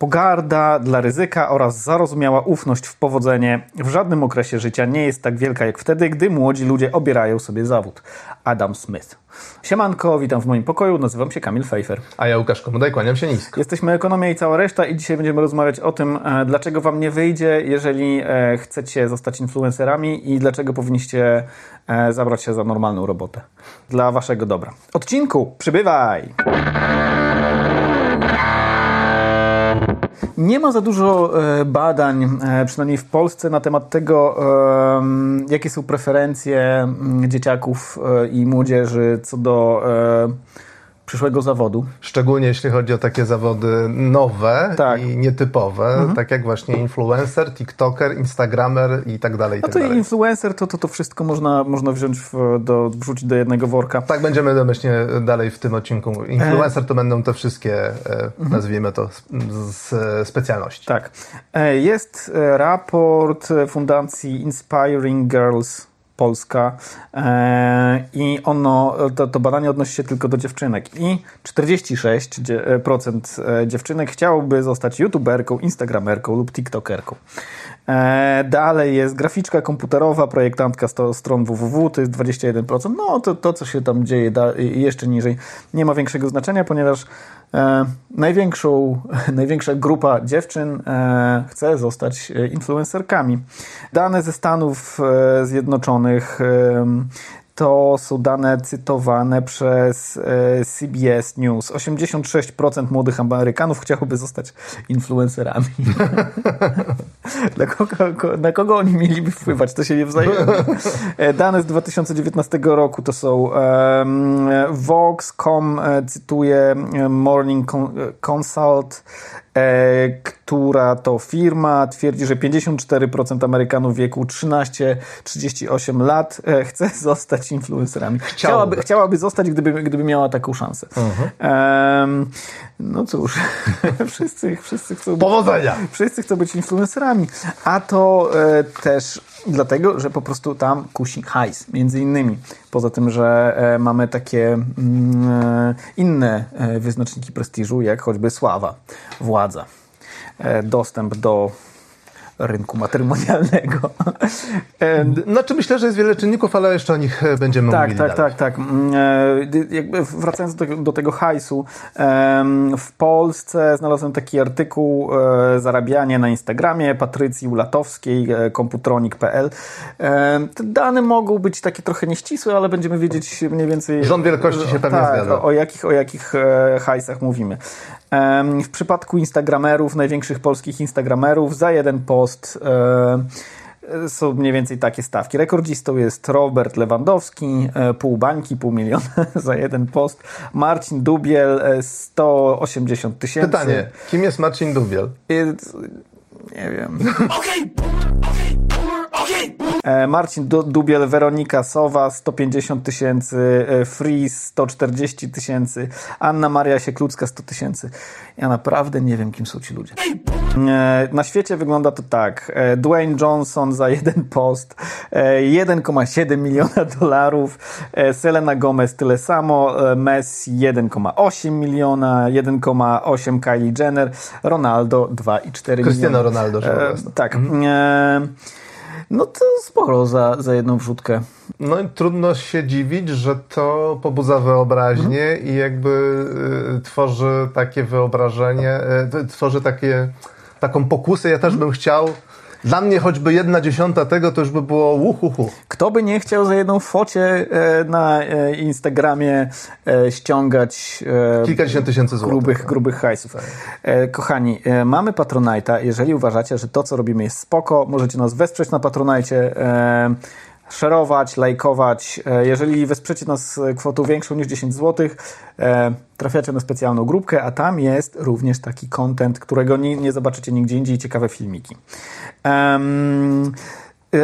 Pogarda dla ryzyka oraz zarozumiała ufność w powodzenie w żadnym okresie życia nie jest tak wielka jak wtedy, gdy młodzi ludzie obierają sobie zawód. Adam Smith. Siemanko, witam w moim pokoju, nazywam się Kamil Fejfer. A ja Łukasz Komodaj, kłaniam się nisko. Jesteśmy Ekonomia i cała reszta i dzisiaj będziemy rozmawiać o tym, e, dlaczego Wam nie wyjdzie, jeżeli e, chcecie zostać influencerami i dlaczego powinniście e, zabrać się za normalną robotę. Dla Waszego dobra. Odcinku, przybywaj! Nie ma za dużo e, badań, e, przynajmniej w Polsce, na temat tego, e, jakie są preferencje dzieciaków i młodzieży co do przyszłego zawodu. Szczególnie jeśli chodzi o takie zawody nowe Tak. i nietypowe, tak jak właśnie influencer, tiktoker, instagramer i tak dalej. i A tak to i dalej. influencer, to, to, to wszystko można, można wziąć, w, do, wrzucić do jednego worka. Tak będziemy domyślnie dalej w tym odcinku. Influencer to będą te wszystkie, e, Mhm. nazwijmy to, z, z specjalności. Tak. E, Jest e, raport e, Fundacji Inspiring Girls Polska e, i ono, to, to badanie odnosi się tylko do dziewczynek i 46% dzie- e, dziewczynek chciałoby zostać youtuberką, instagramerką lub tiktokerką. E, Dalej jest graficzka komputerowa, projektantka stron www, to jest 21%. No to, to co się tam dzieje da, jeszcze niżej, nie ma większego znaczenia, ponieważ e, największą, największa grupa dziewczyn e, chce zostać e, influencerkami. Dane ze Stanów e, Zjednoczonych em, to są dane cytowane przez e, CBS News. 86% młodych Amerykanów chciałoby zostać influencerami. Dla kogo, ko- na kogo oni mieliby wpływać? To się nie wzajemnie. E, Dane z 2019 roku to są um, Vox.com cytuje Morning Con- Consult, e, która to firma twierdzi, że 54% Amerykanów w wieku 13-38 lat e, chce zostać influencerami. Chciałaby, chciałaby zostać, gdyby, gdyby miała taką szansę. Em, no cóż, wszyscy, wszyscy chcą być Powodzenia! Wszyscy chcą być influencerami, a to e, też dlatego, że po prostu tam kusi hajs, między innymi. Poza tym, że e, mamy takie mm, e, inne e, wyznaczniki prestiżu, jak choćby sława, władza, dostęp do rynku matrymonialnego. E, Znaczy myślę, że jest wiele czynników, ale jeszcze o nich e, będziemy tak, mówili tak, dalej. tak, tak. Mm, e, Jakby wracając do tego, do tego hajsu, w Polsce znalazłem taki artykuł e, zarabianie na Instagramie Patrycji Ulatowskiej, e, komputronik.pl. Te dane mogą być takie trochę nieścisłe, ale będziemy wiedzieć mniej więcej... Rząd wielkości się pewnie tak, zgadza. O, jakich, o jakich e, hajsach mówimy. W przypadku instagramerów, największych polskich instagramerów, za jeden post e, są mniej więcej takie stawki. Rekordzistą jest Robert Lewandowski, e, pół bańki, pół miliona za jeden post. Marcin Dubiel, e, 180 tysięcy. Pytanie, kim jest Marcin Dubiel? Nie wiem. E, Marcin Du- Dubiel, Weronika Sowa 150 tysięcy, e, Freeze 140 tysięcy, Anna Maria Sieklucka 100 tysięcy. Ja naprawdę nie wiem, kim są ci ludzie. E, Na świecie wygląda to tak. E, Dwayne Johnson za jeden post, e, 1,7 miliona dolarów, e, Selena Gomez tyle samo, e, Messi 1,8 miliona, 1,8 Kylie Jenner, Ronaldo 2,4 miliona. Cristiano Ronaldo, E, tak. E, no to sporo za, za jedną wrzutkę. No i trudno się dziwić, że to pobudza wyobraźnię Mhm. i jakby y, tworzy takie wyobrażenie, y, tworzy takie, taką pokusę. Ja Mhm. też bym chciał. Dla mnie choćby jedna dziesiąta tego to już by było uhuhu. Kto by nie chciał za jedną focie e, na e, Instagramie e, ściągać Kilkadziesiąt tysięcy złotych. grubych, grubych hajsów. E, kochani, mamy Patronite'a. Jeżeli uważacie, że to, co robimy jest spoko, możecie nas wesprzeć na Patronite, e, szerować, lajkować. E, jeżeli wesprzecie nas kwotą większą niż 10 zł, e, trafiacie na specjalną grupkę, a tam jest również taki content, którego nie, nie zobaczycie nigdzie indziej, ciekawe filmiki. Y,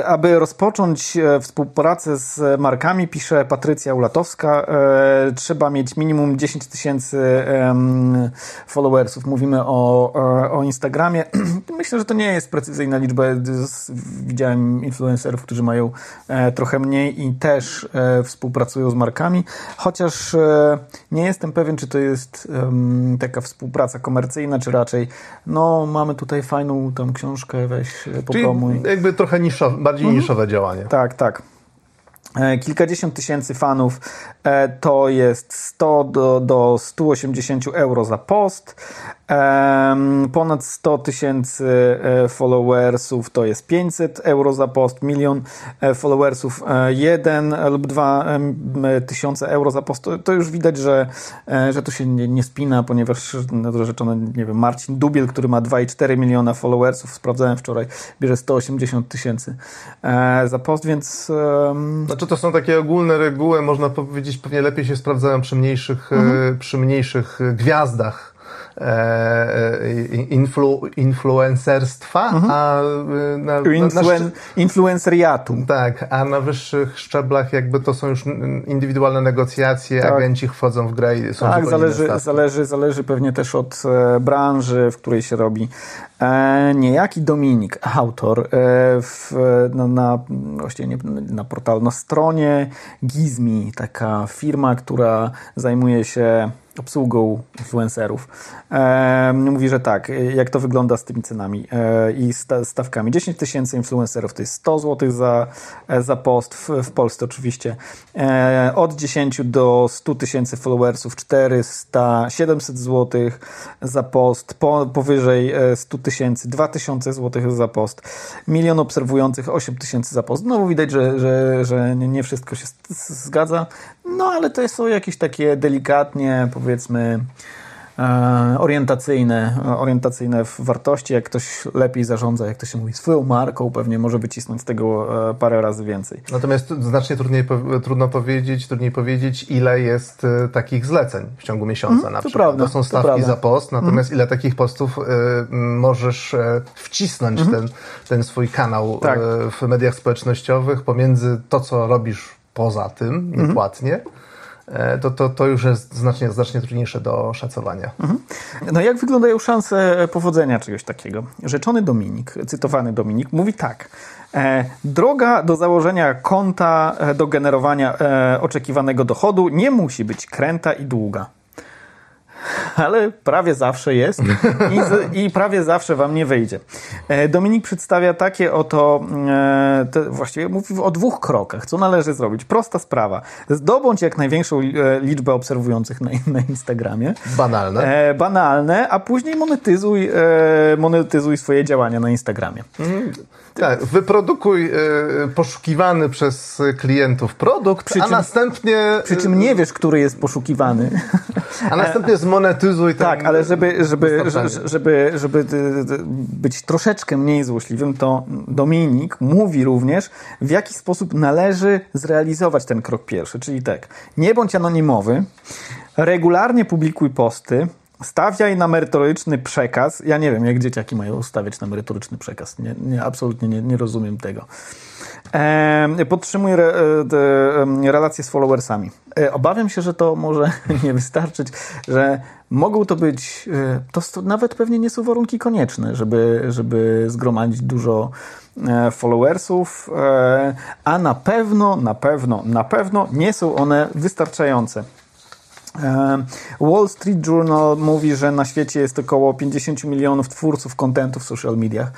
aby rozpocząć e, współpracę z markami, pisze Patrycja Ulatowska, e, trzeba mieć minimum 10 tysięcy followersów. Mówimy o, e, o Instagramie. Myślę, że to nie jest precyzyjna liczba. Widziałem influencerów, którzy mają trochę mniej i też współpracują z markami, chociaż nie jestem pewien, czy to jest taka współpraca komercyjna, czy raczej no mamy tutaj fajną tam książkę, weź popromuj. Czyli jakby trochę niższa bardziej mhm. niszowe działanie. Tak, tak. E, kilkadziesiąt tysięcy fanów e, to jest 100 do, do 180 euro za post. Ponad 100 tysięcy e, followersów to jest 500 euro za post, milion e, followersów 1 e, lub 2 tysiące euro za post. To, już widać, że, że to się nie, nie spina, ponieważ narzeczony, nie wiem, Marcin Dubiel, który ma 2,4 miliona followersów, sprawdzałem wczoraj, bierze 180 tysięcy za post, więc... Znaczy to są takie ogólne reguły, można powiedzieć, pewnie lepiej się sprawdzają przy mniejszych, mhm. przy mniejszych gwiazdach influ, influencerstwa, mhm. a e, na, Influen, na, influenceriatu. Tak, a na wyższych szczeblach jakby to są już indywidualne negocjacje, tak. agenci wchodzą w grę i są Tak, zależy, zależy, zależy pewnie też od branży, w której się robi. E, niejaki Dominik, autor, e, w, no, na, właściwie nie, na portalu, na stronie Gizmi, taka firma, która zajmuje się obsługą influencerów. E, mówi, że tak, jak to wygląda z tymi cenami e, i sta, stawkami. 10 tysięcy influencerów to jest 100 zł za, e, za post, w, w Polsce oczywiście. E, od 10 do 100 tysięcy followersów 400, 700 zł za post, po, powyżej 100 e, tysięcy 2000 zł za post, milion obserwujących 8 tysięcy za post. Znowu widać, że, że, że nie wszystko się zgadza, no ale to są jakieś takie delikatnie, powiedzmy, e, orientacyjne, orientacyjne wartości. Jak ktoś lepiej zarządza, jak to się mówi, swoją marką, pewnie może wycisnąć z tego e, parę razy więcej. Natomiast znacznie trudniej, trudno powiedzieć, trudniej powiedzieć, ile jest e, takich zleceń w ciągu miesiąca mm, na to przykład. Prawda, to są stawki to za post, natomiast mm. ile takich postów y, możesz wcisnąć mm. ten, ten swój kanał tak. w mediach społecznościowych pomiędzy to, co robisz poza tym, niepłatnie, mm E, to, to, to już jest znacznie, znacznie trudniejsze do szacowania. Mhm. No jak wyglądają szanse powodzenia czegoś takiego? Rzeczony Dominik, cytowany Dominik, mówi tak. E, droga do założenia konta, e, do generowania e, oczekiwanego dochodu nie musi być kręta i długa ale prawie zawsze jest i, z, i, prawie zawsze wam nie wyjdzie. E, Dominik przedstawia takie oto, e, te, właściwie mówi o dwóch krokach, co należy zrobić. Prosta sprawa. Zdobądź jak największą e, liczbę obserwujących na, na Instagramie. Banalne. Banalne, a później monetyzuj, monetyzuj swoje działania na Instagramie. Mhm. Tak, wyprodukuj poszukiwany przez klientów produkt, czym, a następnie... Przy czym nie wiesz, który jest poszukiwany. A następnie ten... Tak, ale żeby, żeby, żeby, żeby być troszeczkę mniej złośliwym, to Dominik mówi również, w jaki sposób należy zrealizować ten krok pierwszy. Czyli tak, nie bądź anonimowy, regularnie publikuj posty, Stawiaj na merytoryczny przekaz. Ja nie wiem, jak dzieciaki mają stawiać na merytoryczny przekaz. Nie, nie absolutnie nie, nie rozumiem tego. E, podtrzymuj re, e, relacje z followersami. E, obawiam się, że to może nie wystarczyć, że mogą to być, e, to nawet pewnie nie są warunki konieczne, żeby, żeby zgromadzić dużo e, followersów, a na pewno, na pewno, na pewno nie są one wystarczające. Wall Street Journal mówi, że na świecie jest około 50 milionów twórców kontentu w social mediach,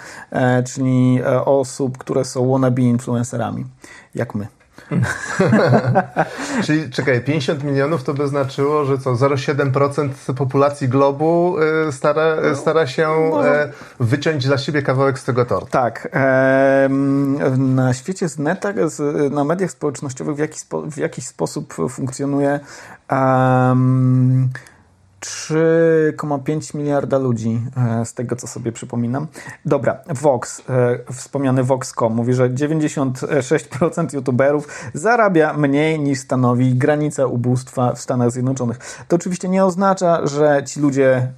czyli osób, które są wannabe influencerami, jak my. Czyli czekaj, 50 milionów to by znaczyło, że co, 0,7% populacji globu e, stara, stara się wyciąć dla siebie kawałek z tego tortu. Tak. Na świecie z netach, na mediach społecznościowych w jakiś, w jakiś sposób funkcjonuje Um, 3,5 miliarda ludzi, e, z tego co sobie przypominam. Dobra, Vox, e, wspomniany Vox.com mówi, że 96% youtuberów zarabia mniej niż stanowi granica ubóstwa w Stanach Zjednoczonych. To oczywiście nie oznacza, że ci ludzie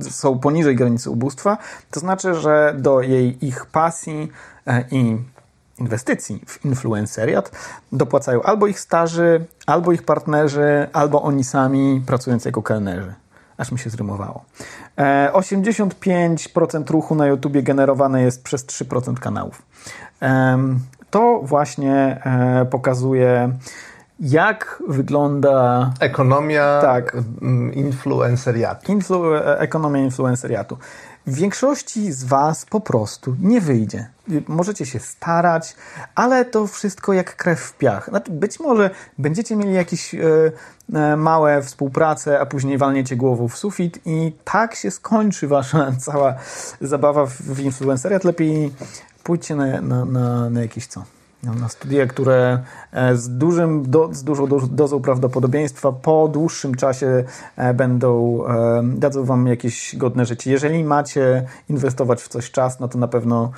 są poniżej granicy ubóstwa, to znaczy, że do jej ich pasji e, i inwestycji w influenceriat dopłacają albo ich starzy, albo ich partnerzy, albo oni sami pracując jako kelnerzy. Aż mi się zrymowało. 85% e, ruchu na YouTubie generowane jest przez 3% kanałów. To właśnie e, pokazuje, jak wygląda. Ekonomia tak, influenceriatu. Influ, e, ekonomia influenceriatu. Większości z Was po prostu nie wyjdzie. Możecie się starać, ale to wszystko jak krew w piach. Znaczy, być może będziecie mieli jakieś e, e, małe współprace, a później walniecie głową w sufit i tak się skończy Wasza cała zabawa w, w influenceriat. Lepiej pójdźcie na, na, na, na jakieś co? Na studia, które e, z, dużym, do, z dużą dozą prawdopodobieństwa po dłuższym czasie e, będą, e, dadzą Wam jakieś godne życie. Jeżeli macie inwestować w coś czas, no to na pewno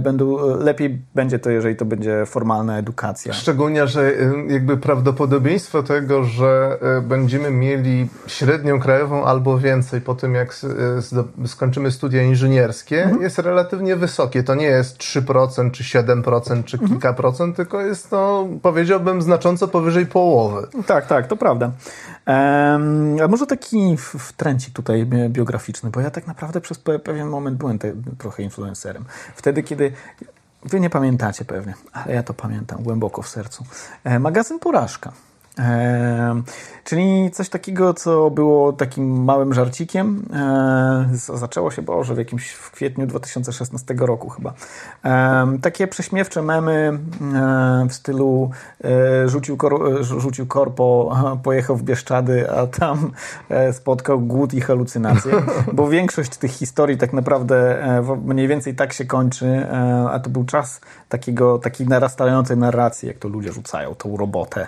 będą, lepiej będzie to, jeżeli to będzie formalna edukacja. Szczególnie, że jakby prawdopodobieństwo tego, że będziemy mieli średnią krajową albo więcej po tym, jak skończymy studia inżynierskie, mhm. jest relatywnie wysokie. To nie jest 3% czy 7% czy kilka procent tylko jest to, powiedziałbym, znacząco powyżej połowy. Tak, tak, to prawda. Um, a może taki wtręcik tutaj biograficzny, bo ja tak naprawdę przez pewien moment byłem te, trochę influencerem. Wtedy, kiedy Wy nie pamiętacie pewnie, ale ja to pamiętam głęboko w sercu. E, magazyn Porażka. E, czyli coś takiego, co było takim małym żarcikiem. E, zaczęło się, Boże, w jakimś w kwietniu 2016 roku chyba. E, takie prześmiewcze memy e, w stylu e, rzucił, kor, rzucił korpo, pojechał w Bieszczady, a tam e, spotkał głód i halucynacje. Bo większość tych historii tak naprawdę mniej więcej tak się kończy, a to był czas takiego, takiej narastającej narracji, jak to ludzie rzucają tą robotę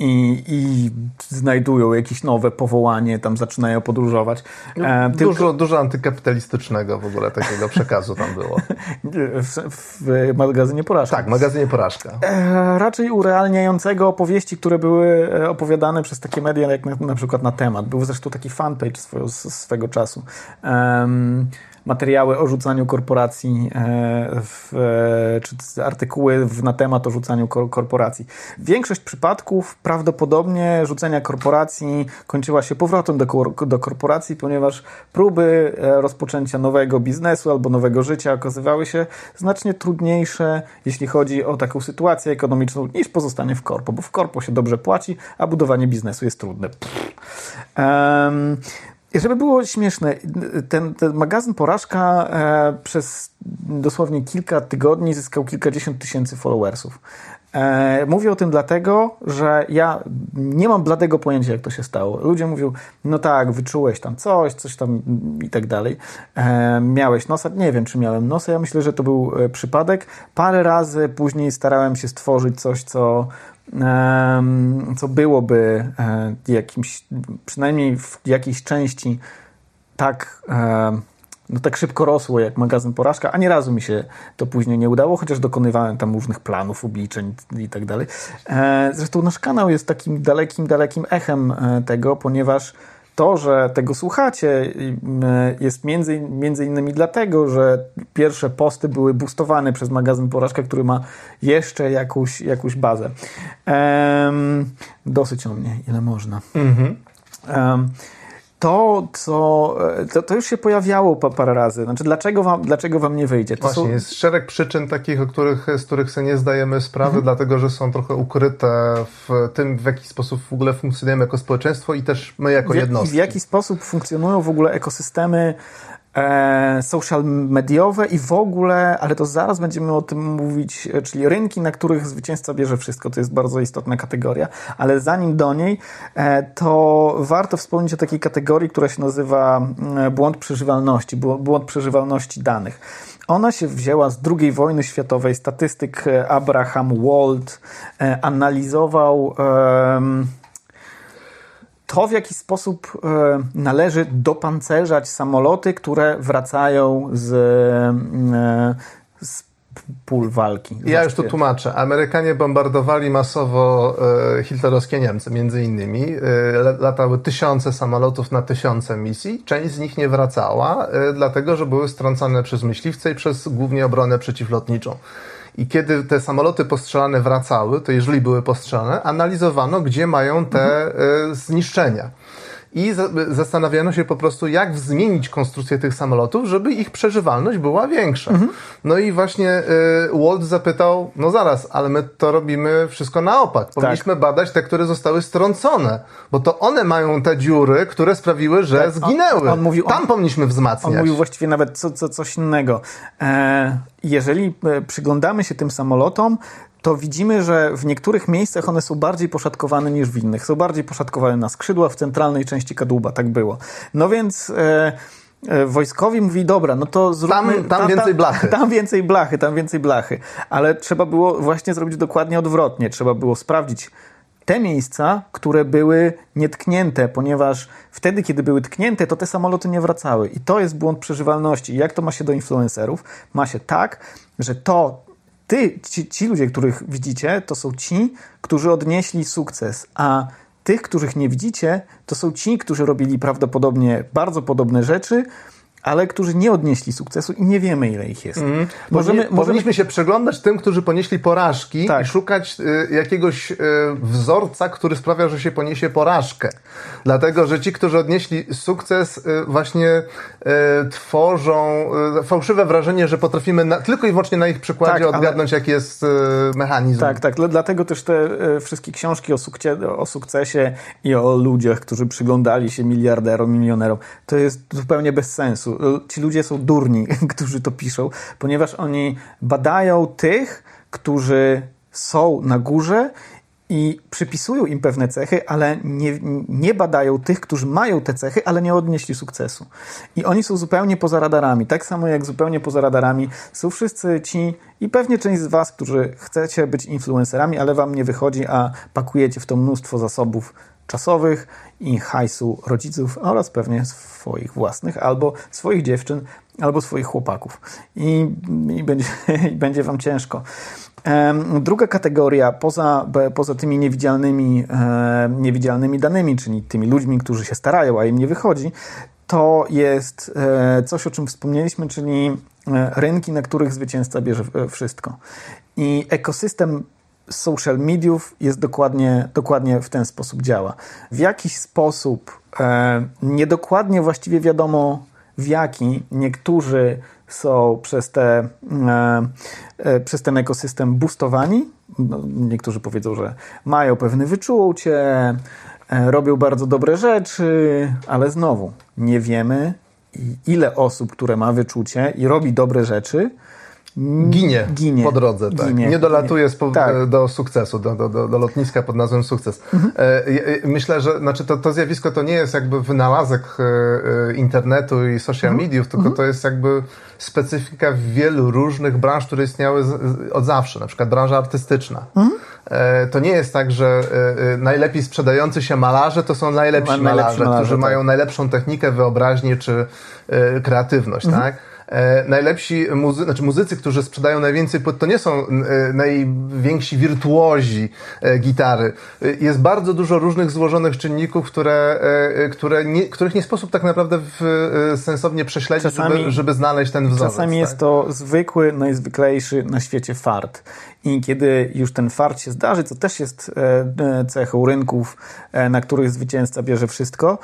i, i znajdują jakieś nowe powołanie, tam zaczynają podróżować. E, dużo, tylko... dużo antykapitalistycznego w ogóle takiego przekazu tam było. w, w magazynie Porażka. Tak, magazynie Porażka. E, raczej urealniającego opowieści, które były e, opowiadane przez takie media, jak na, na przykład na temat. Był zresztą taki fanpage swego, swego czasu. Um, materiały o rzucaniu korporacji, e, w, e, czy artykuły na temat o rzucaniu korporacji. Większość przypadków prawdopodobnie rzucenia korporacji kończyła się powrotem do, do korporacji, ponieważ próby e, rozpoczęcia nowego biznesu albo nowego życia okazywały się znacznie trudniejsze, jeśli chodzi o taką sytuację ekonomiczną, niż pozostanie w korpo, bo w korpo się dobrze płaci, a budowanie biznesu jest trudne. Um, żeby było śmieszne, ten, ten magazyn Porażka e, przez dosłownie kilka tygodni zyskał kilkadziesiąt tysięcy followersów. E, mówię o tym dlatego, że ja nie mam bladego pojęcia, jak to się stało. Ludzie mówią, no tak, wyczułeś tam coś, coś tam i tak dalej. E, miałeś nosa? Nie wiem, czy miałem nosa. Ja myślę, że to był e, przypadek. Parę razy później starałem się stworzyć coś, co co byłoby e, jakimś, przynajmniej w jakiejś części tak, no tak szybko rosło jak magazyn Porażka, a nie razu mi się to później nie udało, chociaż dokonywałem tam różnych planów, obliczeń i tak dalej. E, zresztą nasz kanał jest takim dalekim, dalekim echem e, tego, ponieważ to, że tego słuchacie, jest między, między innymi dlatego, że pierwsze posty były boostowane przez magazyn Porażka, który ma jeszcze jakąś, jakąś bazę. Um, dosyć o mnie, ile można. Mhm. Um, to, co. To, to, już się pojawiało parę razy. Znaczy, dlaczego wam, dlaczego wam nie wyjdzie? To Właśnie, są... jest szereg przyczyn takich, o których, z których sobie nie zdajemy sprawy, mhm. dlatego że są trochę ukryte w tym, w jaki sposób w ogóle funkcjonujemy jako społeczeństwo i też my jako jednostki. W jaki sposób funkcjonują w ogóle ekosystemy e, social mediowe i w ogóle, ale to zaraz będziemy o tym mówić, e, czyli rynki, na których zwycięzca bierze wszystko. To jest bardzo istotna kategoria, ale zanim do niej, e, to warto wspomnieć o takiej kategorii, która się nazywa mm, błąd przeżywalności, błąd przeżywalności danych. Ona się wzięła z II wojny światowej. Statystyk e, Abraham Wald e, analizował to, w jaki sposób e, należy dopancerzać samoloty, które wracają z, e, z pól walki. Ja już to tłumaczę. Amerykanie bombardowali masowo e, hitlerowskie Niemcy, między innymi. latały tysiące samolotów na tysiące misji. Część z nich nie wracała, dlatego że były strącane przez myśliwce i przez głównie obronę przeciwlotniczą. I kiedy te samoloty postrzelane wracały, to jeżeli były postrzelane, analizowano, gdzie mają te mhm. zniszczenia i zastanawiano się po prostu, jak zmienić konstrukcję tych samolotów, żeby ich przeżywalność była większa. Mhm. No i właśnie y, Walt zapytał, no zaraz, ale my to robimy wszystko na opak. Tak. Powinniśmy tak. badać te, które zostały strącone, bo to one mają te dziury, które sprawiły, że tak. zginęły. On, on mówił, Tam on, powinniśmy wzmacniać. On mówił właściwie nawet co, co, coś innego. E, jeżeli e, przyglądamy się tym samolotom, to widzimy, że w niektórych miejscach one są bardziej poszatkowane niż w innych. Są bardziej poszatkowane na skrzydła, w centralnej części kadłuba, tak było. No więc... E, e wojskowi mówi, dobra, no to zróbmy... Tam, tam więcej blachy. Tam więcej blachy, tam więcej blachy. Ale trzeba było właśnie zrobić dokładnie odwrotnie. Trzeba było sprawdzić te miejsca, które były nietknięte, ponieważ wtedy, kiedy były tknięte, to te samoloty nie wracały. I to jest błąd przeżywalności. I jak to ma się do influencerów? Ma się tak, że to, ty, ci, ci ludzie, których widzicie, to są ci, którzy odnieśli sukces, a tych, których nie widzicie, to są ci, którzy robili prawdopodobnie bardzo podobne rzeczy, ale którzy nie odnieśli sukcesu i nie wiemy, ile ich jest. Mm. Możemy. Powinniśmy się przeglądać tym, którzy ponieśli porażki tak. i szukać y, jakiegoś y, wzorca, który sprawia, że się poniesie porażkę. Dlatego, że ci, którzy odnieśli sukces, y, właśnie y, tworzą y, fałszywe wrażenie, że potrafimy na, tylko i wyłącznie na ich przykładzie tak, odgadnąć, ale... jaki jest y, mechanizm. Tak, tak. Dlatego też te wszystkie książki o, sukcie, o sukcesie i o ludziach, którzy przyglądali się miliarderom, milionerom, to jest zupełnie bez sensu sensu. Ci ludzie są durni, którzy to piszą, ponieważ oni badają tych, którzy są na górze i przypisują im pewne cechy, ale nie, nie badają tych, którzy mają te cechy, ale nie odnieśli sukcesu. I oni są zupełnie poza radarami. Tak samo jak zupełnie poza radarami są wszyscy ci i pewnie część z Was, którzy chcecie być influencerami, ale Wam nie wychodzi, a pakujecie w to mnóstwo zasobów czasowych i hajsu rodziców oraz pewnie swoich własnych, albo swoich dziewczyn, albo swoich chłopaków. I, i będzie, i będzie Wam ciężko. Druga kategoria, poza, poza tymi niewidzialnymi, niewidzialnymi danymi, czyli tymi ludźmi, którzy się starają, a im nie wychodzi, to jest e, coś, o czym wspomnieliśmy, czyli e, rynki, na których zwycięzca bierze e, wszystko. I ekosystem social mediów jest dokładnie, dokładnie w ten sposób działa. W jakiś sposób, niedokładnie właściwie wiadomo w jaki, niektórzy są przez, te, e, e, przez ten ekosystem boostowani. No, niektórzy powiedzą, że mają pewne wyczucie, e, robią bardzo dobre rzeczy, ale znowu nie wiemy, ile osób, które ma wyczucie i robi dobre rzeczy, Ginie, ginie po drodze, tak. Ginie, nie dolatuje tak. do sukcesu, do, do, do, lotniska pod nazwą sukces. Mhm. E, myślę, że znaczy to, to zjawisko to nie jest jakby wynalazek e, e, internetu i social mhm. mediów, tylko mhm. to jest jakby specyfika wielu różnych branż, które istniały od zawsze, na przykład branża artystyczna. Mhm. To nie jest tak, że najlepiej sprzedający się malarze to są najlepsi, najlepsi malarze, malarze, którzy tak. mają najlepszą technikę, wyobraźnię czy kreatywność, tak? E, najlepsi muzy znaczy muzycy, którzy sprzedają najwięcej płyt, to nie są e, najwięksi wirtuozi e, gitary. Jest bardzo dużo różnych złożonych czynników, które, które nie, których nie sposób tak naprawdę w, sensownie prześledzić, czasami, żeby, żeby znaleźć ten wzorzec. Czasami tak? jest to zwykły, najzwyklejszy na świecie fart. I kiedy już ten fart się zdarzy, co też jest cechą rynków, na których zwycięzca bierze wszystko,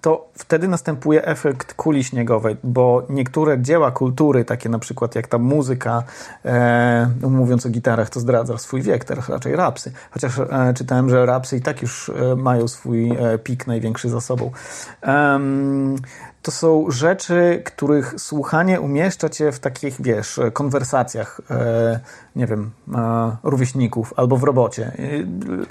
to wtedy następuje efekt kuli śniegowej, bo niektóre dzieła kultury, takie na przykład jak ta muzyka, e, mówiąc o gitarach, to zdradza swój wiek, teraz raczej rapsy. Chociaż e, czytałem, że rapsy i tak już e, mają swój e, pik największy za sobą. To są rzeczy, których słuchanie umieszcza cię w takich, wiesz, konwersacjach, e, nie wiem, e, rówieśników albo w robocie.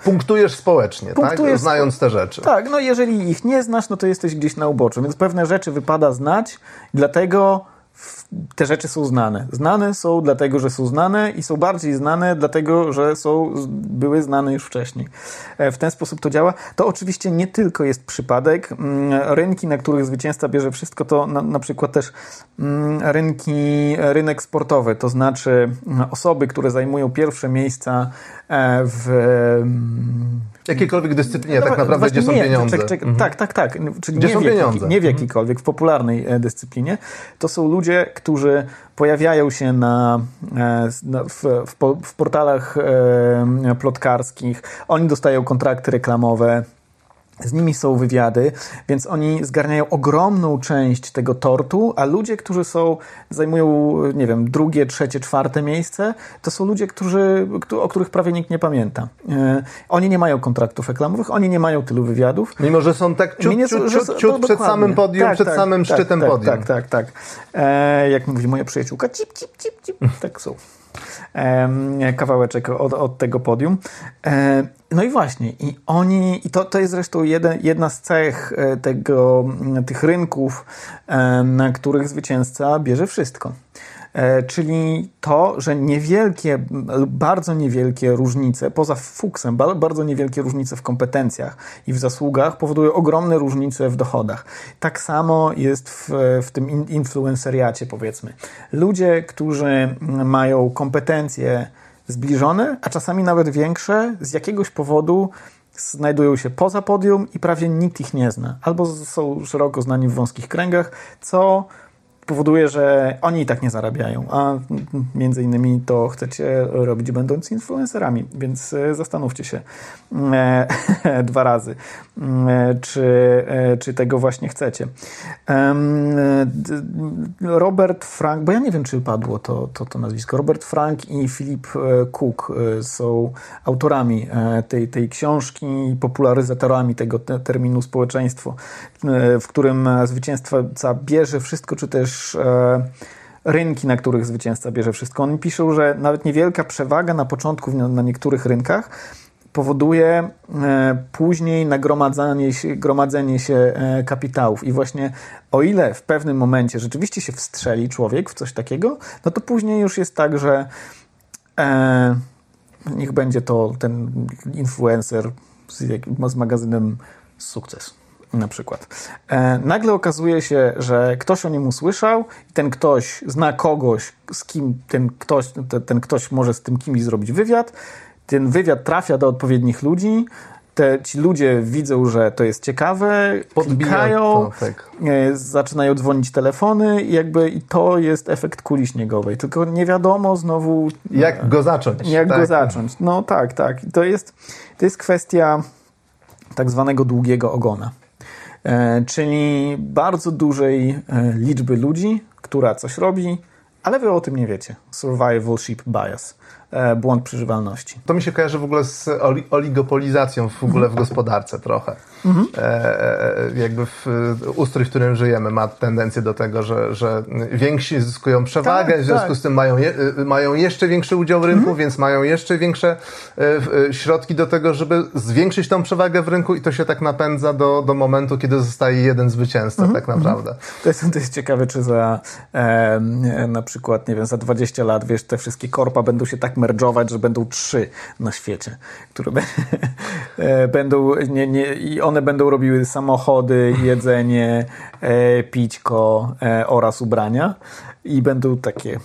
Punktujesz społecznie, tak? Punktujesz tak? Znając te rzeczy. Tak, no jeżeli ich nie znasz, no to jesteś gdzieś na uboczu, więc pewne rzeczy wypada znać, dlatego te rzeczy są znane. Znane są dlatego, że są znane i są bardziej znane dlatego, że są, były znane już wcześniej. E, w ten sposób to działa. To oczywiście nie tylko jest przypadek. Mm, rynki, na których zwycięzca bierze wszystko, to na, na przykład też mm, rynki, rynek sportowy, to znaczy mm, osoby, które zajmują pierwsze miejsca e, w jakiejkolwiek dyscyplinie no, tak naprawdę, gdzie są pieniądze. Czek, czek, mhm. Tak, tak, tak. Czyli gdzie nie są pieniądze. Nie w mhm. jakiejkolwiek, w popularnej e, dyscyplinie. To są ludzie, którzy pojawiają się na, w, w, w, portalach e, plotkarskich, oni dostają kontrakty reklamowe, z nimi są wywiady, więc oni zgarniają ogromną część tego tortu, a ludzie, którzy są, zajmują, nie wiem, drugie, trzecie, czwarte miejsce, to są ludzie, którzy, o których prawie nikt nie pamięta. E, oni nie mają kontraktów reklamowych, oni nie mają tylu wywiadów. Mimo, że są tak ciut, ciut, ciut, ciut przed samym podium, tak, przed tak, samym tak, szczytem tak, podium. Tak, tak, tak. E, jak mówi moja przyjaciółka, cip, cip, cip, cip, tak są kawałeczek od, od tego podium. No i właśnie, i oni, i to, to jest zresztą jeden, jedna z cech e, tego, tych rynków, na których zwycięzca bierze wszystko. E, czyli to, że niewielkie, bardzo niewielkie różnice, poza fuksem, bardzo niewielkie różnice w kompetencjach i w zasługach powodują ogromne różnice w dochodach. Tak samo jest w, w tym influenceriacie, powiedzmy. Ludzie, którzy mają kompetencje zbliżone, a czasami nawet większe, z jakiegoś powodu znajdują się poza podium i prawie nikt ich nie zna. Albo są szeroko znani w wąskich kręgach, co powoduje, że oni i tak nie zarabiają, a między innymi to chcecie robić będąc influencerami, więc e, zastanówcie się e, dwa razy, e, czy, czy tego właśnie chcecie. Robert Frank, bo ja nie wiem, czy padło to, to, to nazwisko, Robert Frank i Philip Cook są autorami tej, tej książki, popularyzatorami tego terminu społeczeństwo, w którym zwycięzca bierze wszystko, czy też też rynki, na których zwycięzca bierze wszystko. Oni piszą, że nawet niewielka przewaga na początku na niektórych rynkach powoduje e, później nagromadzenie się, gromadzenie się e, kapitałów. I właśnie o ile w pewnym momencie rzeczywiście się wstrzeli człowiek w coś takiego, no to później już jest tak, że e, niech będzie to ten influencer z, z magazynem sukces na przykład. E, nagle okazuje się, że ktoś o nim usłyszał i ten ktoś zna kogoś, z kim ten ktoś, ten, ten ktoś może z tym kimś zrobić wywiad. Ten wywiad trafia do odpowiednich ludzi, te, ci ludzie widzą, że to jest ciekawe, to, tak. e, zaczynają dzwonić telefony i jakby i to jest efekt kuli śniegowej. Tylko nie wiadomo znowu... Jak go zacząć. Jak tak. go zacząć. No tak, tak. To jest, to jest kwestia tak zwanego długiego ogona. E, czyli bardzo dużej e, liczby ludzi, która coś robi, ale wy o tym nie wiecie. Survivalship bias. E, błąd przeżywalności. To mi się kojarzy w ogóle z oligopolizacją w ogóle w gospodarce trochę. Mhm. E, jakby w, ustrój, w którym żyjemy ma tendencję do tego, że, że więksi zyskują przewagę, tak, w związku tak. z tym mają, je, mają jeszcze większy udział w rynku, mhm. więc mają jeszcze większe e, środki do tego, żeby zwiększyć tą przewagę w rynku i to się tak napędza do, do momentu, kiedy zostaje jeden zwycięzca mhm. tak naprawdę. To jest, to jest ciekawe, czy za e, na przykład, nie wiem, za 20 lat, wiesz, te wszystkie korpa będą się tak merdżować, że będą trzy na świecie, które e, będą nie, nie, i one będą robiły samochody, jedzenie, e, pićko e, oraz ubrania i będą takie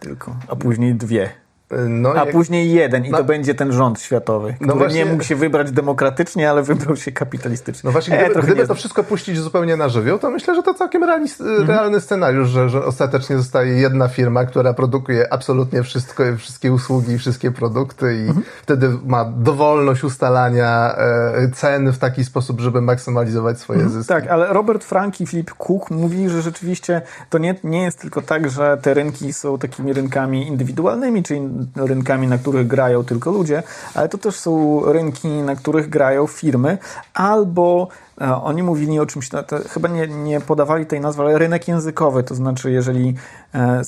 tylko, a później dwie. No, A jak... później jeden i no, to będzie ten rząd światowy, no który no właśnie... nie mógł się wybrać demokratycznie, ale wybrał się kapitalistycznie. No właśnie, e, gdyby, gdyby to wszystko puścić zupełnie na żywioł, to myślę, że to całkiem mhm. realny scenariusz, że, że ostatecznie zostaje jedna firma, która produkuje absolutnie wszystko, wszystkie usługi i wszystkie produkty i mhm. wtedy ma dowolność ustalania e, cen w taki sposób, żeby maksymalizować swoje mhm. zyski. Tak, ale Robert Frank i Philip Cook mówili, że rzeczywiście to nie, nie jest tylko tak, że te rynki są takimi rynkami indywidualnymi, czyli rynkami, na których grają tylko ludzie, ale to też są rynki, na których grają firmy, albo e, oni mówili o czymś, chyba nie, nie podawali tej nazwy, ale rynek językowy, to znaczy jeżeli e, e,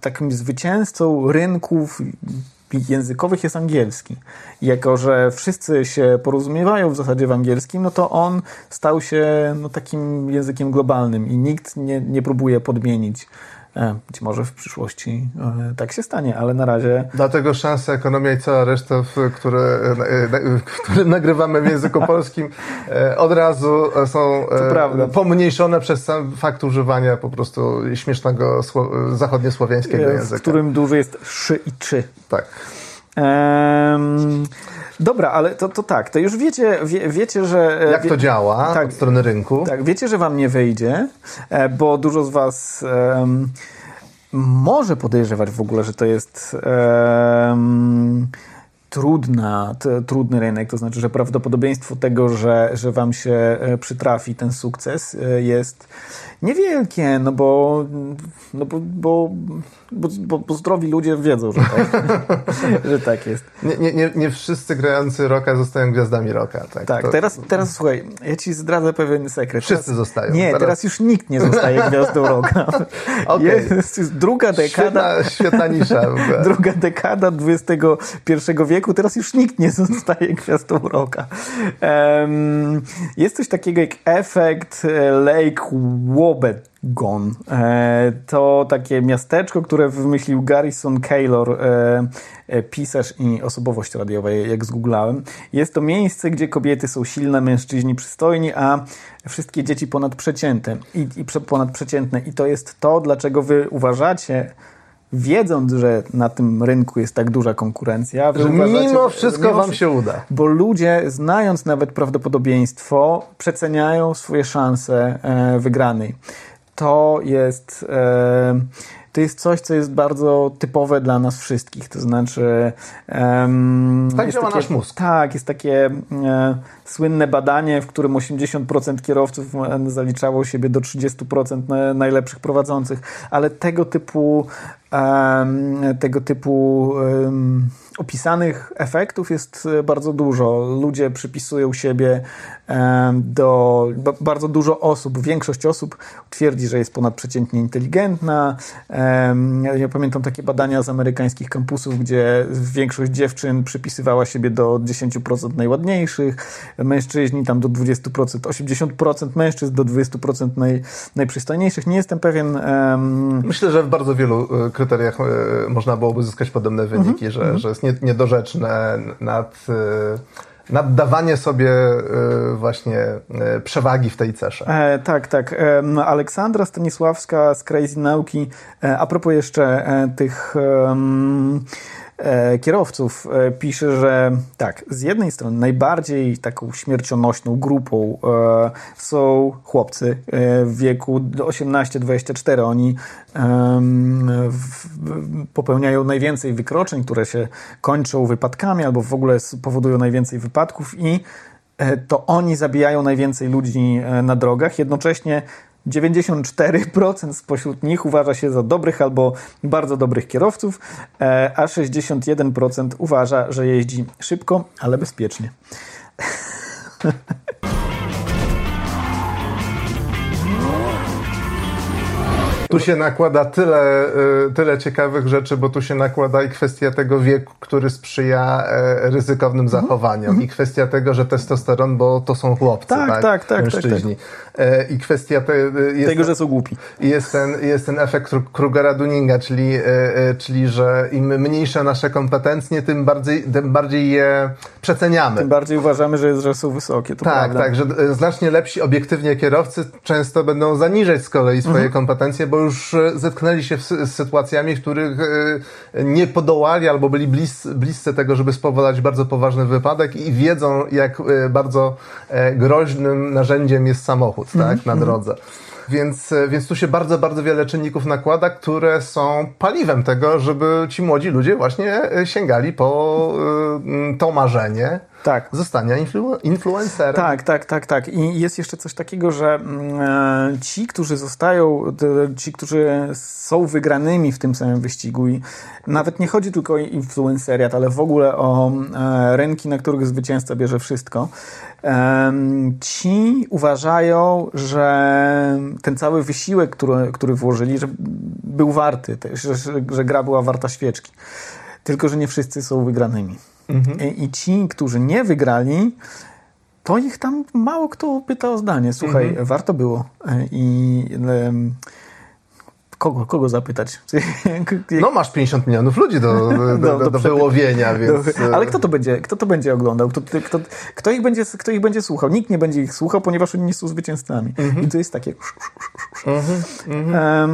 takim zwycięzcą rynków językowych jest angielski. Jako, że wszyscy się porozumiewają w zasadzie w angielskim, no to on stał się no, takim językiem globalnym i nikt nie, nie próbuje podmienić być może w przyszłości e, tak się stanie, ale na razie. Dlatego szansa, ekonomia i cała reszta, które, e, które nagrywamy w języku polskim, od razu są pomniejszone przez sam fakt używania po prostu śmiesznego zachodniosłowiańskiego języka. W którym duży jest szy i czy. Tak. Um, Dobra, ale to, to tak, to już wiecie, wie, wiecie, że... Jak wie, to działa tak, od strony rynku. Tak, wiecie, że wam nie wyjdzie, bo dużo z was... Um, może podejrzewać w ogóle, że to jest um, trudna, trudny rynek, to znaczy, że prawdopodobieństwo tego, że, że wam się e, przytrafi ten sukces e, jest niewielkie, no bo, no bo, bo, bo, bo, bo zdrowi ludzie wiedzą, że tak, że tak jest. Nie, nie, nie wszyscy grający roka zostają gwiazdami roka. Tak, tak to... teraz, teraz słuchaj, ja ci zdradzę pewien sekret. Wszyscy teraz, zostają. Nie, teraz... teraz... już nikt nie zostaje gwiazdą roka. okay. jest, jest druga dekada. Świetna, świetna nisza. druga dekada XXI wieku, teraz już nikt nie zostaje gwiazdą roka. Um, jest coś takiego jak efekt e, Lake Wobegon. E, to takie miasteczko, które wymyślił Garrison Keillor, e, e, pisarz i osobowość radiowa, jak zgooglałem. Jest to miejsce, gdzie kobiety są silne, mężczyźni przystojni, a wszystkie dzieci ponadprzeciętne. I, i ponadprzeciętne. I to jest to, dlaczego wy uważacie, wiedząc, że na tym rynku jest tak duża konkurencja, że mimo wszystko mimo, wam się uda. Bo ludzie, znając nawet prawdopodobieństwo, przeceniają swoje szanse e, wygranej. To jest. To jest coś, co jest bardzo typowe dla nas wszystkich. To znaczy. Um, tak działa takie, nasz mózg. Tak, jest takie e, słynne badanie, w którym 80% kierowców zaliczało siebie do 30% najlepszych prowadzących, ale tego typu tego typu opisanych efektów jest e, bardzo dużo. Ludzie przypisują siebie do bardzo dużo osób, większość osób twierdzi, że jest ponadprzeciętnie inteligentna. Ja pamiętam takie badania z amerykańskich kampusów, gdzie większość dziewczyn przypisywała siebie do 10% najładniejszych, mężczyźni tam do 20%, 80% mężczyzn do 20% naj, najprzystojniejszych. Nie jestem pewien. Myślę, że w bardzo wielu e, kryteriach e, można byłoby zyskać podobne wyniki, mm -hmm. że, mm -hmm. że jest niedorzeczne nad naddawanie sobie właśnie przewagi w tej cesze. E, tak, tak. E, Aleksandra Stanisławska z Crazy Nauki, e, a propos jeszcze e, tych E, kierowców e, pisze, że tak, z jednej strony najbardziej taką śmiercionośną grupą e, są chłopcy w wieku 18-24. Oni popełniają najwięcej wykroczeń, które się kończą wypadkami albo w ogóle powodują najwięcej wypadków i to oni zabijają najwięcej ludzi na drogach. Jednocześnie 94% spośród nich uważa się za dobrych albo bardzo dobrych kierowców, e, a 61% uważa, że jeździ szybko, ale bezpiecznie. Tu się nakłada tyle, y, tyle ciekawych rzeczy, bo tu się nakłada i kwestia tego wieku, który sprzyja e, ryzykownym mhm. zachowaniom, -hmm. i kwestia tego, że testosteron, bo to są chłopcy, tak, tak, tak, tak mężczyźni. Tak, tak. I kwestia te, jest tego, że są głupi. Jest ten, jest ten efekt Krugera-Dunninga, czyli, czyli, że im mniejsze nasze kompetencje, tym bardziej, tym bardziej je przeceniamy. Tym bardziej uważamy, że, jest, że są wysokie. To tak, prawda. tak, że znacznie lepsi obiektywnie kierowcy często będą zaniżać z kolei swoje -hmm. kompetencje, bo już e, zetknęli się z sytuacjami, w których e, nie podołali albo byli blis, bliscy tego, żeby spowodować bardzo poważny wypadek i wiedzą, jak e, bardzo groźnym narzędziem jest samochód tak, -hmm. na mhm. drodze. Więc, więc tu się bardzo, bardzo wiele czynników nakłada, które są paliwem tego, żeby ci młodzi ludzie właśnie sięgali po to marzenie tak. zostania influ influencerem. Tak, tak, tak, tak. I jest jeszcze coś takiego, że mm, e, ci, którzy zostają, ci, którzy są wygranymi w tym samym wyścigu i nawet nie chodzi tylko o influenceriat, ale w ogóle o e, rynki, na których zwycięzca bierze wszystko, ci uważają, że ten cały wysiłek, który, który włożyli, że był warty, że, że gra była warta świeczki. Tylko, że nie wszyscy są wygranymi. Mhm. I ci, którzy nie wygrali, to ich tam mało kto pyta o zdanie. Słuchaj, mhm. warto było. E, I kogo, kogo zapytać? No masz 50 milionów ludzi do, do, do, do, do wyłowienia, więc... E, ale kto to będzie, kto to będzie oglądał? Kto, kto, kto, ich będzie, kto ich będzie słuchał? Nikt nie będzie ich słuchał, ponieważ oni nie są zwycięzcami. Mhm. I to jest takie... Mhm, mhm.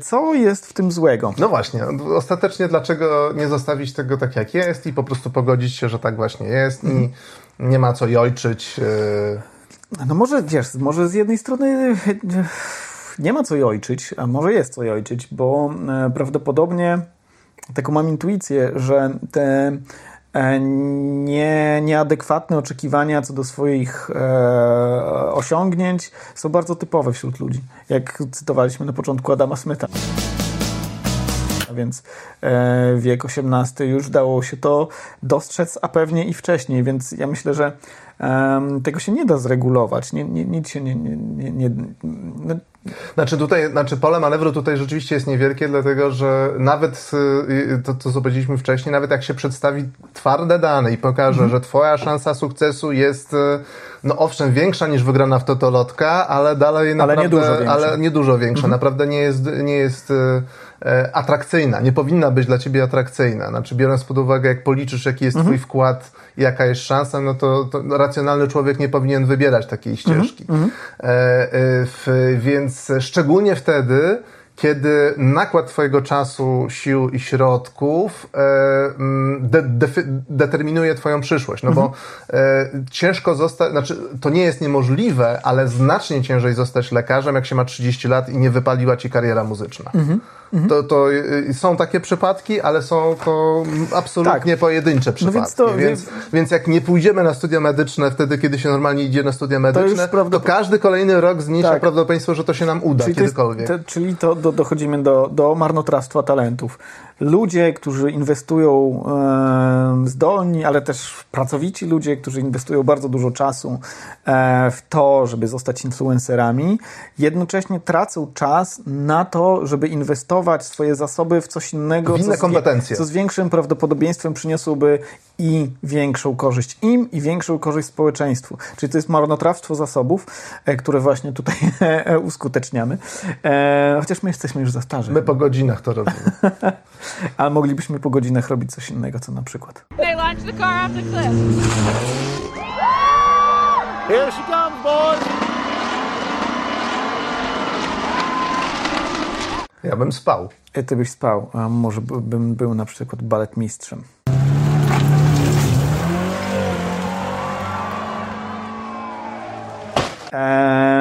Co jest w tym złego? No właśnie, ostatecznie dlaczego nie zostawić tego tak jak jest i po prostu pogodzić się, że tak właśnie jest i mhm. nie ma co jojczyć. No może, wiesz, może z jednej strony nie ma co jojczyć, a może jest co jojczyć, bo e, prawdopodobnie taką mam intuicję, że te e, nie, nieadekwatne oczekiwania co do swoich e, osiągnięć są bardzo typowe wśród ludzi, jak cytowaliśmy na początku Adama Smitha. A więc e, wiek XVIII już dało się to dostrzec, a pewnie i wcześniej, więc ja myślę, że tego się nie da zregulować. Nie, nie, nic się nie. nie, nie, nie no. Znaczy tutaj, znaczy pole manewru tutaj rzeczywiście jest niewielkie, dlatego że nawet y, to, co powiedzieliśmy wcześniej, nawet jak się przedstawi twarde dane i pokaże, mhm. że twoja szansa sukcesu jest, y, no owszem, większa niż wygrana w totolotka, ale dalej ale naprawdę, nie dużo większa. ale nie dużo większa. Mhm. Naprawdę nie jest, nie jest y, atrakcyjna, nie powinna być dla ciebie atrakcyjna. Znaczy biorąc pod uwagę, jak policzysz, jaki jest mhm. twój wkład jaka jest szansa, no to, to racjonalny człowiek nie powinien wybierać takiej ścieżki. Mm -hmm. e, e, w, więc szczególnie wtedy, kiedy nakład Twojego czasu, sił i środków e, de, de, determinuje Twoją przyszłość. No bo mhm. e, ciężko zostać, znaczy to nie jest niemożliwe, ale znacznie ciężej zostać lekarzem, jak się ma 30 lat i nie wypaliła Ci kariera muzyczna. Mhm. Mhm. To, to y, są takie przypadki, ale są to absolutnie tak. pojedyncze przypadki. No więc, to, więc, więc, jak nie pójdziemy na studia medyczne wtedy, kiedy się normalnie idzie na studia medyczne, to, to każdy kolejny rok zmniejsza tak. prawdopodobieństwo, że to się nam uda czyli kiedykolwiek. To jest, to, czyli to do, dochodzimy do, do marnotrawstwa talentów ludzie, którzy inwestują e, zdolni, ale też pracowici ludzie, którzy inwestują bardzo dużo czasu e, w to, żeby zostać influencerami, jednocześnie tracą czas na to, żeby inwestować swoje zasoby w coś innego, w inne co, kompetencje. co z większym prawdopodobieństwem przyniosłoby i większą korzyść im i większą korzyść społeczeństwu. Czyli to jest marnotrawstwo zasobów, e, które właśnie tutaj uskuteczniamy. Chociaż my jesteśmy już za starzy. My po godzinach to robimy. A moglibyśmy po godzinach robić coś innego, co na przykład. They launch the car off the cliff. Here she comes, boys! Ja bym spał. E, ty byś spał, a może bym był na przykład baletmistrzem.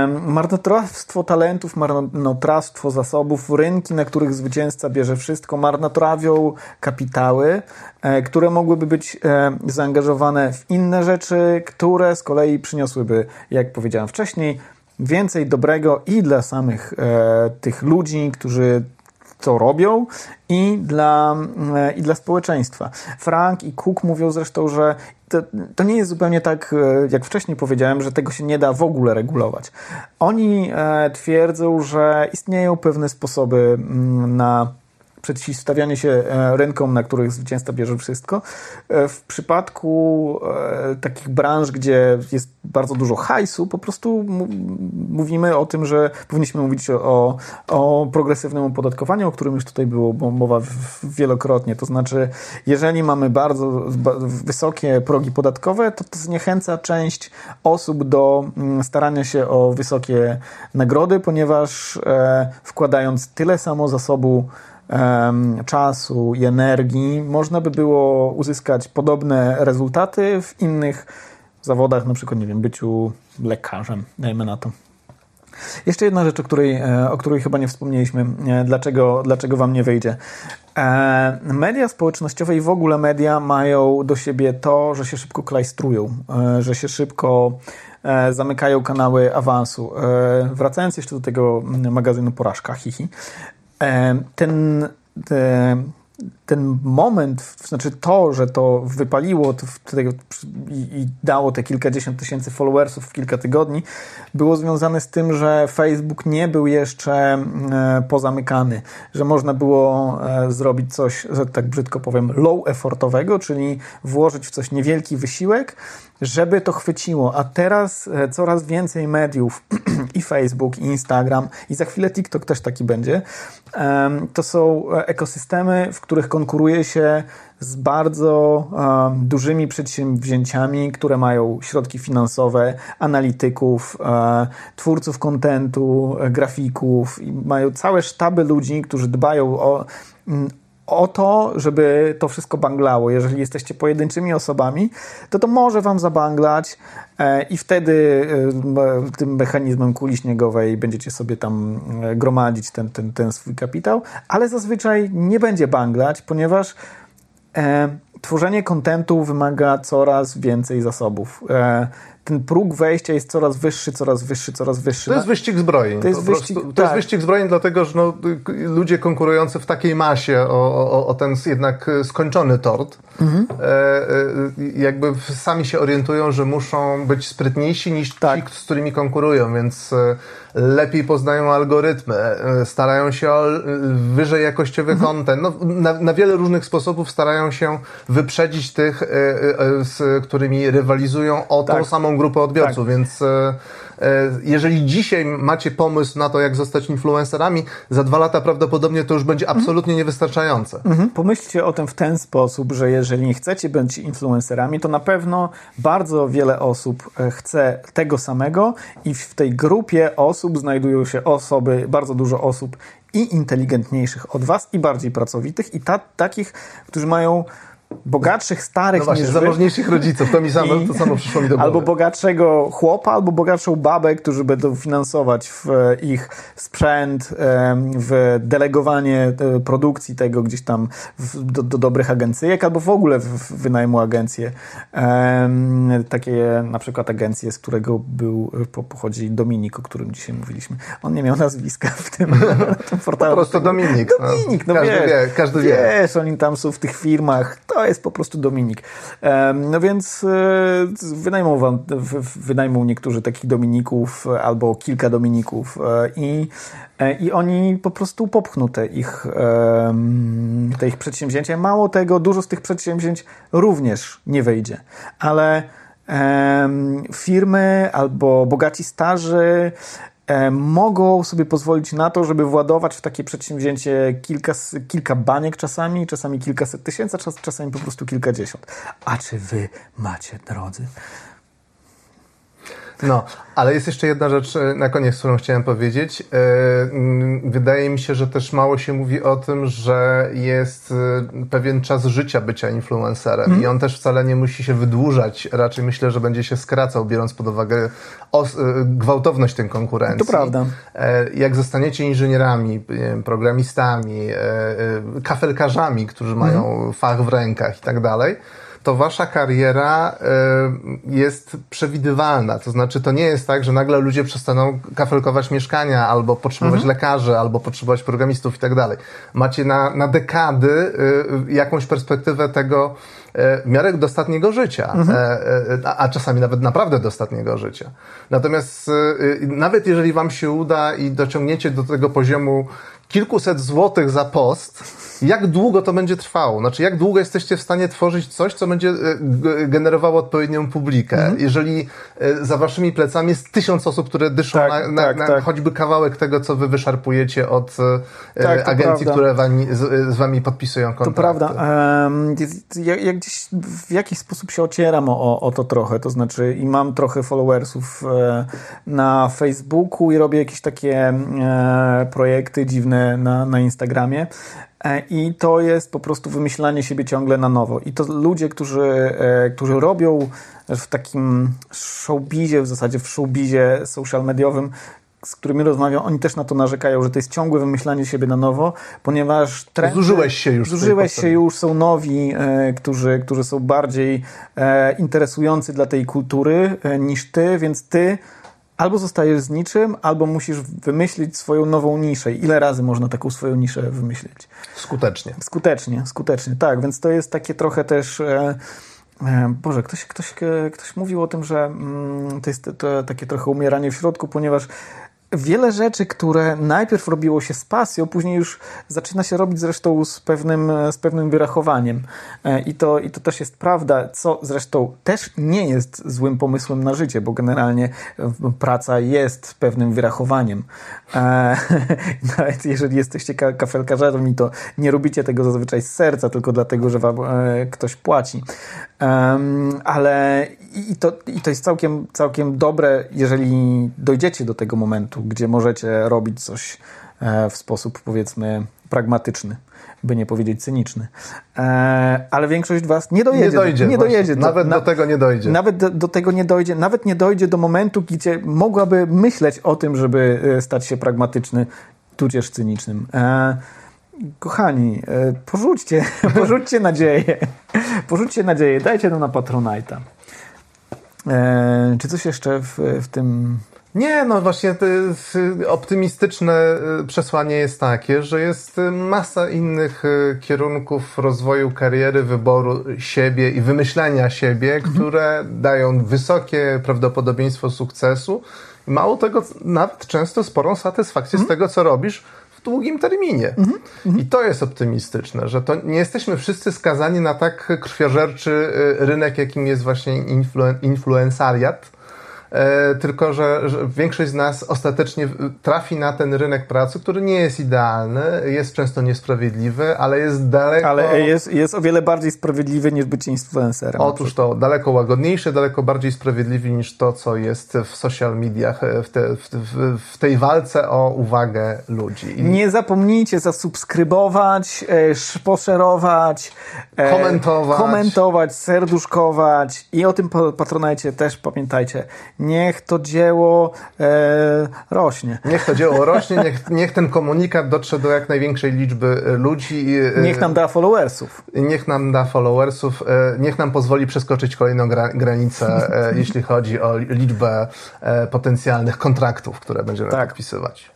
Marnotrawstwo talentów, marnotrawstwo zasobów, rynki, na których zwycięzca bierze wszystko, marnotrawią kapitały, e, które mogłyby być e, zaangażowane w inne rzeczy, które z kolei przyniosłyby, jak powiedziałem wcześniej, więcej dobrego i dla samych e, tych ludzi, którzy to robią i dla, i dla społeczeństwa. Frank i Cook mówią zresztą, że to, to, nie jest zupełnie tak, e, jak wcześniej powiedziałem, że tego się nie da w ogóle regulować. Oni e, twierdzą, że istnieją pewne sposoby mm, na przeciwstawianie się e, rynkom, na których zwycięzca bierze wszystko. E, w przypadku e, takich branż, gdzie jest bardzo dużo hajsu, po prostu mówimy o tym, że powinniśmy mówić o, o progresywnym opodatkowaniu, o którym już tutaj było mowa wielokrotnie. To znaczy, jeżeli mamy bardzo wysokie progi podatkowe, to to zniechęca część osób do mm, starania się o wysokie nagrody, ponieważ wkładając tyle samo zasobu czasu i energii, można by było uzyskać podobne rezultaty w innych zawodach, na przykład, nie wiem, byciu lekarzem, dajmy na to. Jeszcze jedna rzecz, o której, e, o której chyba nie wspomnieliśmy, e, dlaczego, dlaczego wam nie wyjdzie. E, media społecznościowe i w ogóle media mają do siebie to, że się szybko klajstrują, że się szybko zamykają kanały awansu. Wracając jeszcze do tego magazynu Porażka, hihi, ten, ten moment, znaczy to, że to wypaliło to i, dało te kilkadziesiąt tysięcy followersów w kilka tygodni, było związane z tym, że Facebook nie był jeszcze e, pozamykany, że można było e, zrobić coś, że tak brzydko powiem, low effortowego, czyli włożyć w coś niewielki wysiłek, żeby to chwyciło. A teraz e, coraz więcej mediów i Facebook, i Instagram, i za chwilę TikTok też taki będzie. To są ekosystemy, w których konkuruje się z bardzo e, dużymi przedsięwzięciami, które mają środki finansowe, analityków, e, twórców kontentu, grafików i mają całe sztaby ludzi, którzy dbają o, mm, o to, żeby to wszystko banglało. Jeżeli jesteście pojedynczymi osobami, to to może wam zabanglać e, i wtedy e, tym mechanizmem kuli śniegowej będziecie sobie tam e, gromadzić ten, ten, ten swój kapitał, ale zazwyczaj nie będzie banglać, ponieważ e, tworzenie kontentu wymaga coraz więcej zasobów. E, ten próg wejścia jest coraz wyższy, coraz wyższy, coraz wyższy. To jest wyścig zbrojeń. To jest, wyścig, to tak. jest wyścig zbrojeń, dlatego że no, ludzie konkurujący w takiej masie o, o, o ten jednak skończony tort, mhm. e, e, jakby sami się orientują, że muszą być sprytniejsi niż tak. ci, z którymi konkurują, więc e, lepiej poznają algorytmy, e, starają się o wyżej jakościowy mhm. content. No, na, na, wiele różnych sposobów starają się wyprzedzić tych, e, e, z którymi rywalizują o tak. tą samą grupę odbiorców, tak. więc jeżeli dzisiaj macie pomysł na to, jak zostać influencerami, za dwa lata prawdopodobnie to już będzie mhm. absolutnie mhm. niewystarczające. Mhm. Pomyślcie o tym w ten sposób, że jeżeli chcecie być influencerami, to na pewno bardzo wiele osób chce tego samego i w tej grupie osób osób znajdują się osoby, bardzo dużo osób i inteligentniejszych od was, i bardziej pracowitych, i ta, takich, którzy mają bogatszych starych no właśnie, niż zamożniejszych rodziców, to mi samo, to samo przyszło mi do głowy. Albo bogatszego chłopa, albo bogatszą babę, którzy będą finansować w ich sprzęt, w delegowanie e, produkcji tego gdzieś tam do, do dobrych agencyjek, albo w ogóle w wynajmu agencje. Takie na przykład agencje, z którego był, pochodzi Dominik, o którym dzisiaj mówiliśmy. On nie miał nazwiska w tym, tym portalu. Po prostu Dominik. Dominik, no, no każdy wiesz, wie, każdy wie. Wiesz, oni tam są w tych firmach, to jest po prostu Dominik. No więc e, wynajmą, wam, wynajmą niektórzy takich Dominików albo kilka Dominików e, i, e, i oni po prostu popchną te ich, te ich przedsięwzięcia. Mało tego, dużo z tych przedsięwzięć również nie wyjdzie, ale firmy albo bogaci starzy E, mogą sobie pozwolić na to, żeby władować w takie przedsięwzięcie kilka, kilka baniek czasami, czasami kilkaset tysięcy, czasami po prostu kilkadziesiąt. A czy wy macie, drodzy, no, ale jest jeszcze jedna rzecz e, na koniec, którą chciałem powiedzieć. E, mm, wydaje mi się, że też mało się mówi o tym, że jest e, pewien czas życia bycia influencerem mm. i on też wcale nie musi się wydłużać. Raczej myślę, że będzie się skracał, biorąc pod uwagę gwałtowność tej konkurencji. To prawda. Jak zostaniecie inżynierami, programistami, kafelkarzami, którzy mają mm. fach w rękach i tak dalej, to wasza kariera y, jest przewidywalna. To znaczy, to nie jest tak, że nagle ludzie przestaną kafelkować mieszkania, albo potrzebować mhm. lekarzy, albo potrzebować programistów i tak dalej. Macie na, na dekady y, jakąś perspektywę tego, y, w miarę dostatniego życia, mhm. a, a, czasami nawet naprawdę dostatniego życia. Natomiast nawet jeżeli wam się uda i dociągniecie do tego poziomu kilkuset złotych za post, jak długo to będzie trwało? Znaczy, jak długo jesteście w stanie tworzyć coś, co będzie e, generowało odpowiednią publikę? Mhm. Jeżeli e, za waszymi plecami jest tysiąc osób, które dyszą tak, na, na, tak, na tak. choćby kawałek tego, co wy wyszarpujecie od e, tak, agencji, które wami, z, z, wami podpisują kontrakty. To prawda. Ja, ja, gdzieś w jakiś sposób się ocieram o, o to trochę, to znaczy i mam trochę followersów na Facebooku i robię jakieś takie projekty dziwne na, na Instagramie. E, I to jest po prostu wymyślanie siebie ciągle na nowo. I to ludzie, którzy, e, którzy robią w takim showbizie, w zasadzie w showbizie social mediowym, z którymi rozmawiam, oni też na to narzekają, że to jest ciągłe wymyślanie siebie na nowo, ponieważ trendy, zużyłeś się już. Zużyłeś się już, są nowi, e, którzy, którzy są bardziej e, interesujący dla tej kultury e, niż ty, więc ty albo zostajesz z niczym, albo musisz wymyślić swoją nową niszę. Ile razy można taką swoją niszę wymyślić? Skutecznie. Skutecznie, skutecznie, tak. Więc to jest takie trochę też... E, e, Boże, ktoś, ktoś, ktoś mówił o tym, że mm, to jest to takie trochę umieranie w środku, ponieważ wiele rzeczy, które najpierw robiło się z pasją, później już zaczyna się robić zresztą z pewnym, z pewnym wyrachowaniem. E, I to, I to też jest prawda, co zresztą też nie jest złym pomysłem na życie, bo generalnie praca jest pewnym wyrachowaniem. E, nawet jeżeli jesteście kafelkarzem i to nie robicie tego zazwyczaj z serca, tylko dlatego, że wam e, ktoś płaci. Ale i to, i to jest całkiem, całkiem dobre, jeżeli dojdziecie do tego momentu, gdzie możecie robić coś e, w sposób powiedzmy pragmatyczny, by nie powiedzieć cyniczny. E, ale większość was nie dojedzie. Nie dojdzie. Nie dojedzie do, nawet do tego nie dojdzie. Nawet do, do, tego nie dojdzie. Nawet nie dojdzie do momentu, gdzie mogłaby myśleć o tym, żeby e, stać się pragmatyczny, tudzież cynicznym. Kochani, porzućcie, porzućcie nadzieję. Porzućcie nadzieję, dajcie nam na Patronite'a. czy coś jeszcze w, w tym nie, no właśnie optymistyczne y, przesłanie jest takie, że jest y, masa innych y, kierunków rozwoju kariery, wyboru siebie i wymyślania siebie, mhm. które dają wysokie prawdopodobieństwo sukcesu. Mało tego, nawet często sporą satysfakcję mhm. z tego, co robisz w długim terminie. Mhm. I to jest optymistyczne, że to nie jesteśmy wszyscy skazani na tak krwiożerczy rynek, jakim jest właśnie influ influencariat tylko że, że, większość z nas ostatecznie trafi na ten rynek pracy, który nie jest idealny, jest często niesprawiedliwy, ale jest daleko... Ale jest, jest o wiele bardziej sprawiedliwy niż być influencerem. Otóż to, daleko łagodniejszy, daleko bardziej sprawiedliwy niż to, co jest w social mediach, e, w, te, w, w, w tej walce o uwagę ludzi. Nie zapomnijcie zasubskrybować, e, poszerować, komentować. komentować, serduszkować i o tym patronajcie też pamiętajcie niech to dzieło e, rośnie. Niech to dzieło rośnie, niech, niech ten komunikat dotrze do jak największej liczby ludzi. E, niech nam da followersów. Niech nam da followersów, e, niech nam pozwoli przeskoczyć kolejną gra, granicę, e, jeśli chodzi o liczbę potencjalnych kontraktów, które będziemy tak. podpisywać.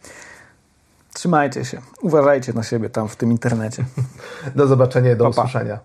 Trzymajcie się. Uważajcie na siebie tam w tym internecie. Do zobaczenia, do pa, usłyszenia.